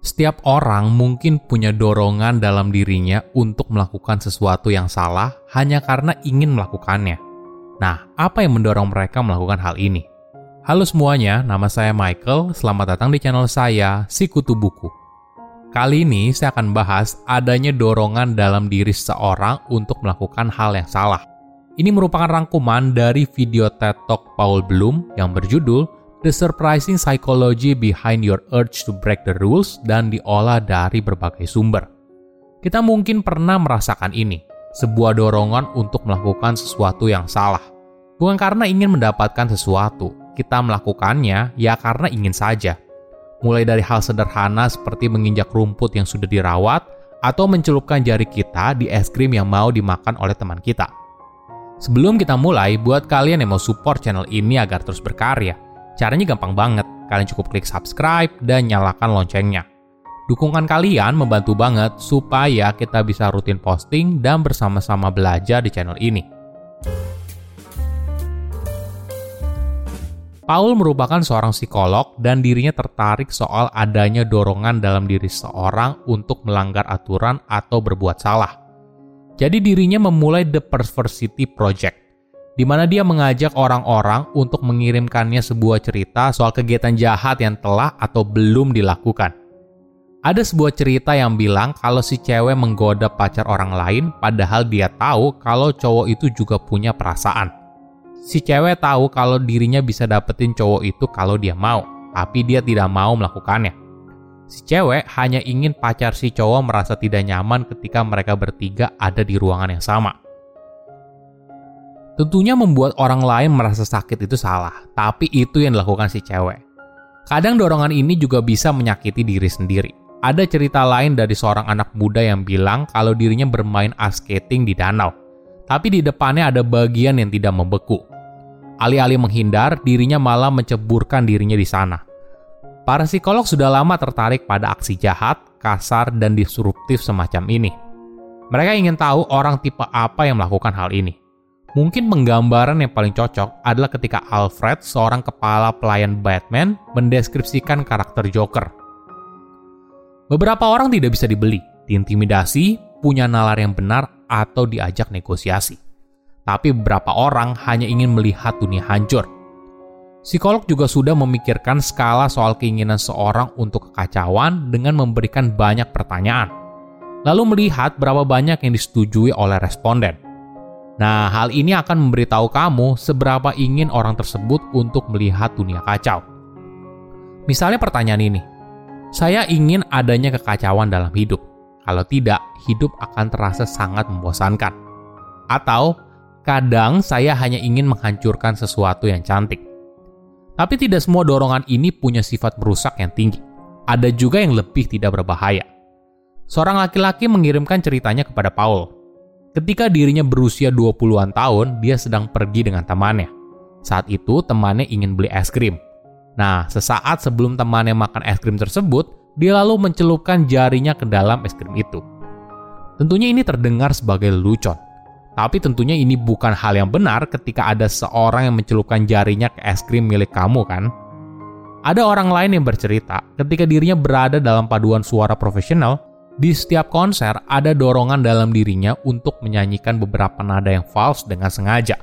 Setiap orang mungkin punya dorongan dalam dirinya untuk melakukan sesuatu yang salah hanya karena ingin melakukannya. Nah, apa yang mendorong mereka melakukan hal ini? Halo semuanya, nama saya Michael. Selamat datang di channel saya, Sikutu Buku. Kali ini saya akan bahas adanya dorongan dalam diri seseorang untuk melakukan hal yang salah. Ini merupakan rangkuman dari video TED Talk Paul Bloom yang berjudul The Surprising Psychology Behind Your Urge to Break the Rules dan diolah dari berbagai sumber. Kita mungkin pernah merasakan ini, sebuah dorongan untuk melakukan sesuatu yang salah. Bukan karena ingin mendapatkan sesuatu, kita melakukannya ya karena ingin saja. Mulai dari hal sederhana seperti menginjak rumput yang sudah dirawat, atau mencelupkan jari kita di es krim yang mau dimakan oleh teman kita. Sebelum kita mulai, buat kalian yang mau support channel ini agar terus berkarya, Caranya gampang banget, kalian cukup klik subscribe dan nyalakan loncengnya. Dukungan kalian membantu banget supaya kita bisa rutin posting dan bersama-sama belajar di channel ini. Paul merupakan seorang psikolog dan dirinya tertarik soal adanya dorongan dalam diri seorang untuk melanggar aturan atau berbuat salah. Jadi dirinya memulai The Perversity Project, di mana dia mengajak orang-orang untuk mengirimkannya sebuah cerita soal kegiatan jahat yang telah atau belum dilakukan. Ada sebuah cerita yang bilang kalau si cewek menggoda pacar orang lain padahal dia tahu kalau cowok itu juga punya perasaan. Si cewek tahu kalau dirinya bisa dapetin cowok itu kalau dia mau, tapi dia tidak mau melakukannya. Si cewek hanya ingin pacar si cowok merasa tidak nyaman ketika mereka bertiga ada di ruangan yang sama. Tentunya membuat orang lain merasa sakit itu salah, tapi itu yang dilakukan si cewek. Kadang dorongan ini juga bisa menyakiti diri sendiri. Ada cerita lain dari seorang anak muda yang bilang kalau dirinya bermain ice skating di danau, tapi di depannya ada bagian yang tidak membeku. Alih-alih menghindar, dirinya malah menceburkan dirinya di sana. Para psikolog sudah lama tertarik pada aksi jahat, kasar, dan disruptif semacam ini. Mereka ingin tahu orang tipe apa yang melakukan hal ini. Mungkin penggambaran yang paling cocok adalah ketika Alfred, seorang kepala pelayan Batman, mendeskripsikan karakter Joker. Beberapa orang tidak bisa dibeli, diintimidasi, punya nalar yang benar, atau diajak negosiasi. Tapi beberapa orang hanya ingin melihat dunia hancur. Psikolog juga sudah memikirkan skala soal keinginan seorang untuk kekacauan dengan memberikan banyak pertanyaan. Lalu melihat berapa banyak yang disetujui oleh responden Nah, hal ini akan memberitahu kamu seberapa ingin orang tersebut untuk melihat dunia kacau. Misalnya pertanyaan ini, saya ingin adanya kekacauan dalam hidup. Kalau tidak, hidup akan terasa sangat membosankan. Atau, kadang saya hanya ingin menghancurkan sesuatu yang cantik. Tapi tidak semua dorongan ini punya sifat merusak yang tinggi. Ada juga yang lebih tidak berbahaya. Seorang laki-laki mengirimkan ceritanya kepada Paul, Ketika dirinya berusia 20-an tahun, dia sedang pergi dengan temannya. Saat itu, temannya ingin beli es krim. Nah, sesaat sebelum temannya makan es krim tersebut, dia lalu mencelupkan jarinya ke dalam es krim itu. Tentunya ini terdengar sebagai lelucon. Tapi tentunya ini bukan hal yang benar ketika ada seorang yang mencelupkan jarinya ke es krim milik kamu kan? Ada orang lain yang bercerita ketika dirinya berada dalam paduan suara profesional, di setiap konser ada dorongan dalam dirinya untuk menyanyikan beberapa nada yang false dengan sengaja.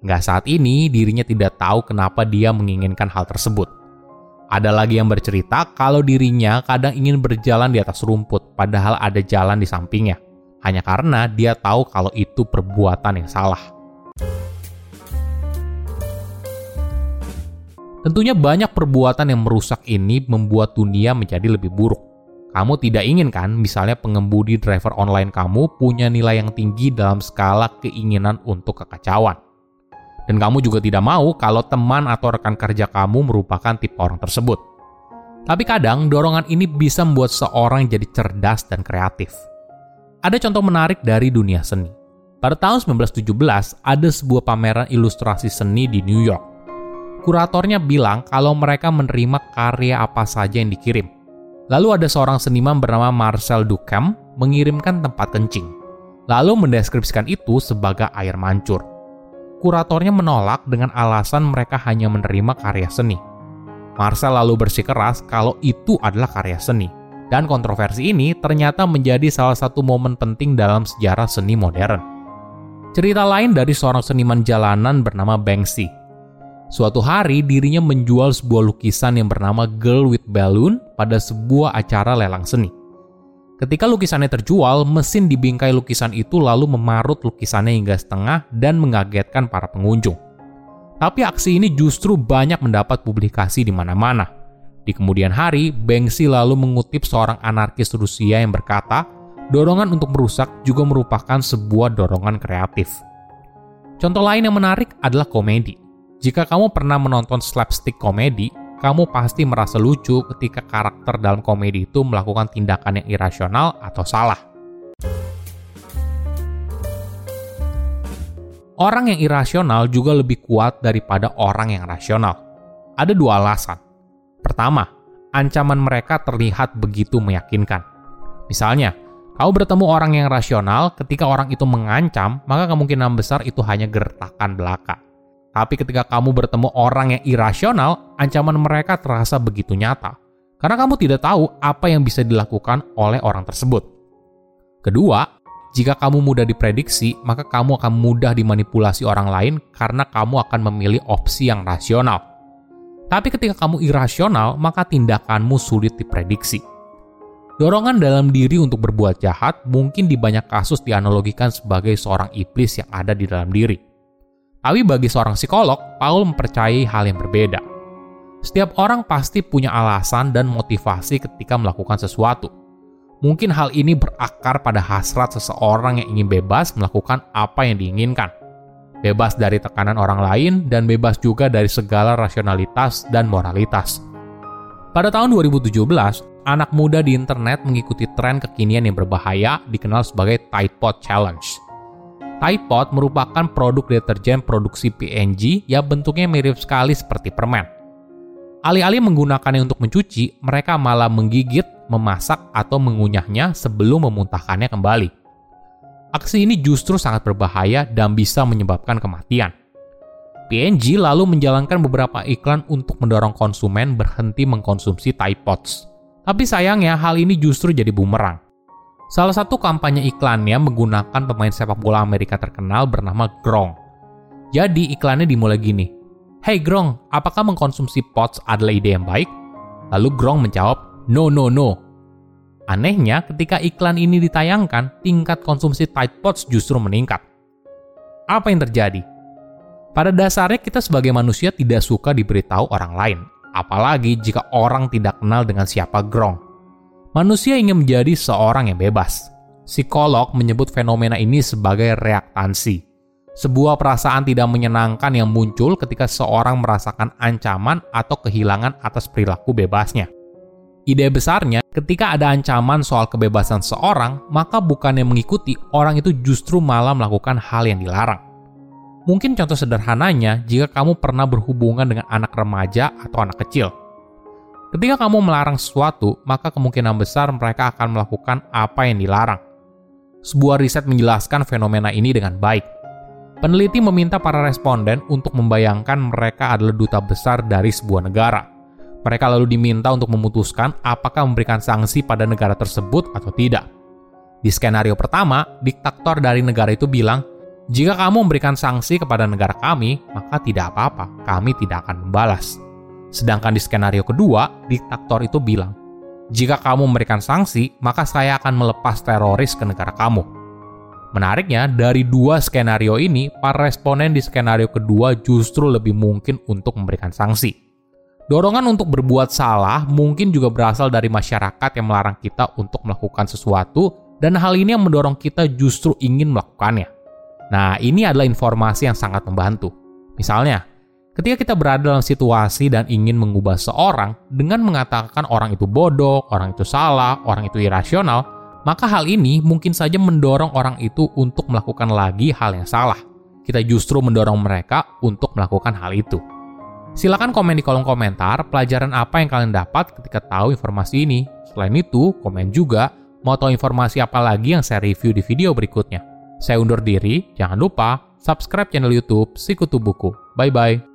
Nggak saat ini dirinya tidak tahu kenapa dia menginginkan hal tersebut. Ada lagi yang bercerita kalau dirinya kadang ingin berjalan di atas rumput, padahal ada jalan di sampingnya. Hanya karena dia tahu kalau itu perbuatan yang salah. Tentunya banyak perbuatan yang merusak ini membuat dunia menjadi lebih buruk. Kamu tidak ingin kan misalnya pengemudi driver online kamu punya nilai yang tinggi dalam skala keinginan untuk kekacauan. Dan kamu juga tidak mau kalau teman atau rekan kerja kamu merupakan tipe orang tersebut. Tapi kadang dorongan ini bisa membuat seorang jadi cerdas dan kreatif. Ada contoh menarik dari dunia seni. Pada tahun 1917, ada sebuah pameran ilustrasi seni di New York. Kuratornya bilang kalau mereka menerima karya apa saja yang dikirim. Lalu ada seorang seniman bernama Marcel Duchamp mengirimkan tempat kencing. Lalu mendeskripsikan itu sebagai air mancur kuratornya menolak dengan alasan mereka hanya menerima karya seni. Marcel lalu bersikeras kalau itu adalah karya seni. Dan kontroversi ini ternyata menjadi salah satu momen penting dalam sejarah seni modern. Cerita lain dari seorang seniman jalanan bernama Banksy. Suatu hari dirinya menjual sebuah lukisan yang bernama Girl with Balloon pada sebuah acara lelang seni. Ketika lukisannya terjual, mesin di bingkai lukisan itu lalu memarut lukisannya hingga setengah dan mengagetkan para pengunjung. Tapi aksi ini justru banyak mendapat publikasi di mana-mana. Di kemudian hari, Banksy lalu mengutip seorang anarkis Rusia yang berkata, dorongan untuk merusak juga merupakan sebuah dorongan kreatif. Contoh lain yang menarik adalah komedi. Jika kamu pernah menonton slapstick komedi, kamu pasti merasa lucu ketika karakter dalam komedi itu melakukan tindakan yang irasional atau salah. Orang yang irasional juga lebih kuat daripada orang yang rasional. Ada dua alasan. Pertama, ancaman mereka terlihat begitu meyakinkan. Misalnya, kau bertemu orang yang rasional, ketika orang itu mengancam, maka kemungkinan besar itu hanya gertakan belaka. Tapi ketika kamu bertemu orang yang irasional, ancaman mereka terasa begitu nyata. Karena kamu tidak tahu apa yang bisa dilakukan oleh orang tersebut. Kedua, jika kamu mudah diprediksi, maka kamu akan mudah dimanipulasi orang lain karena kamu akan memilih opsi yang rasional. Tapi ketika kamu irasional, maka tindakanmu sulit diprediksi. Dorongan dalam diri untuk berbuat jahat mungkin di banyak kasus dianalogikan sebagai seorang iblis yang ada di dalam diri. Tapi bagi seorang psikolog, Paul mempercayai hal yang berbeda. Setiap orang pasti punya alasan dan motivasi ketika melakukan sesuatu. Mungkin hal ini berakar pada hasrat seseorang yang ingin bebas melakukan apa yang diinginkan. Bebas dari tekanan orang lain dan bebas juga dari segala rasionalitas dan moralitas. Pada tahun 2017, anak muda di internet mengikuti tren kekinian yang berbahaya dikenal sebagai Tide Pod Challenge Tide merupakan produk deterjen produksi PNG yang bentuknya mirip sekali seperti permen. Alih-alih menggunakannya untuk mencuci, mereka malah menggigit, memasak, atau mengunyahnya sebelum memuntahkannya kembali. Aksi ini justru sangat berbahaya dan bisa menyebabkan kematian. PNG lalu menjalankan beberapa iklan untuk mendorong konsumen berhenti mengkonsumsi Tide Pods. Tapi sayangnya hal ini justru jadi bumerang. Salah satu kampanye iklannya menggunakan pemain sepak bola Amerika terkenal bernama Gronk. Jadi iklannya dimulai gini, Hey Gronk, apakah mengkonsumsi pots adalah ide yang baik? Lalu Gronk menjawab, No, no, no. Anehnya, ketika iklan ini ditayangkan, tingkat konsumsi Tide Pods justru meningkat. Apa yang terjadi? Pada dasarnya kita sebagai manusia tidak suka diberitahu orang lain, apalagi jika orang tidak kenal dengan siapa Gronk. Manusia ingin menjadi seorang yang bebas. Psikolog menyebut fenomena ini sebagai reaktansi, sebuah perasaan tidak menyenangkan yang muncul ketika seorang merasakan ancaman atau kehilangan atas perilaku bebasnya. Ide besarnya, ketika ada ancaman soal kebebasan seorang, maka bukan yang mengikuti, orang itu justru malah melakukan hal yang dilarang. Mungkin contoh sederhananya, jika kamu pernah berhubungan dengan anak remaja atau anak kecil, Ketika kamu melarang sesuatu, maka kemungkinan besar mereka akan melakukan apa yang dilarang. Sebuah riset menjelaskan fenomena ini dengan baik. Peneliti meminta para responden untuk membayangkan mereka adalah duta besar dari sebuah negara. Mereka lalu diminta untuk memutuskan apakah memberikan sanksi pada negara tersebut atau tidak. Di skenario pertama, diktator dari negara itu bilang, "Jika kamu memberikan sanksi kepada negara kami, maka tidak apa-apa, kami tidak akan membalas." Sedangkan di skenario kedua, diktator itu bilang, jika kamu memberikan sanksi, maka saya akan melepas teroris ke negara kamu. Menariknya, dari dua skenario ini, para responden di skenario kedua justru lebih mungkin untuk memberikan sanksi. Dorongan untuk berbuat salah mungkin juga berasal dari masyarakat yang melarang kita untuk melakukan sesuatu, dan hal ini yang mendorong kita justru ingin melakukannya. Nah, ini adalah informasi yang sangat membantu. Misalnya, Ketika kita berada dalam situasi dan ingin mengubah seorang dengan mengatakan orang itu bodoh, orang itu salah, orang itu irasional, maka hal ini mungkin saja mendorong orang itu untuk melakukan lagi hal yang salah. Kita justru mendorong mereka untuk melakukan hal itu. Silahkan komen di kolom komentar pelajaran apa yang kalian dapat ketika tahu informasi ini. Selain itu, komen juga mau tahu informasi apa lagi yang saya review di video berikutnya. Saya undur diri, jangan lupa subscribe channel YouTube Sikutu Buku. Bye bye.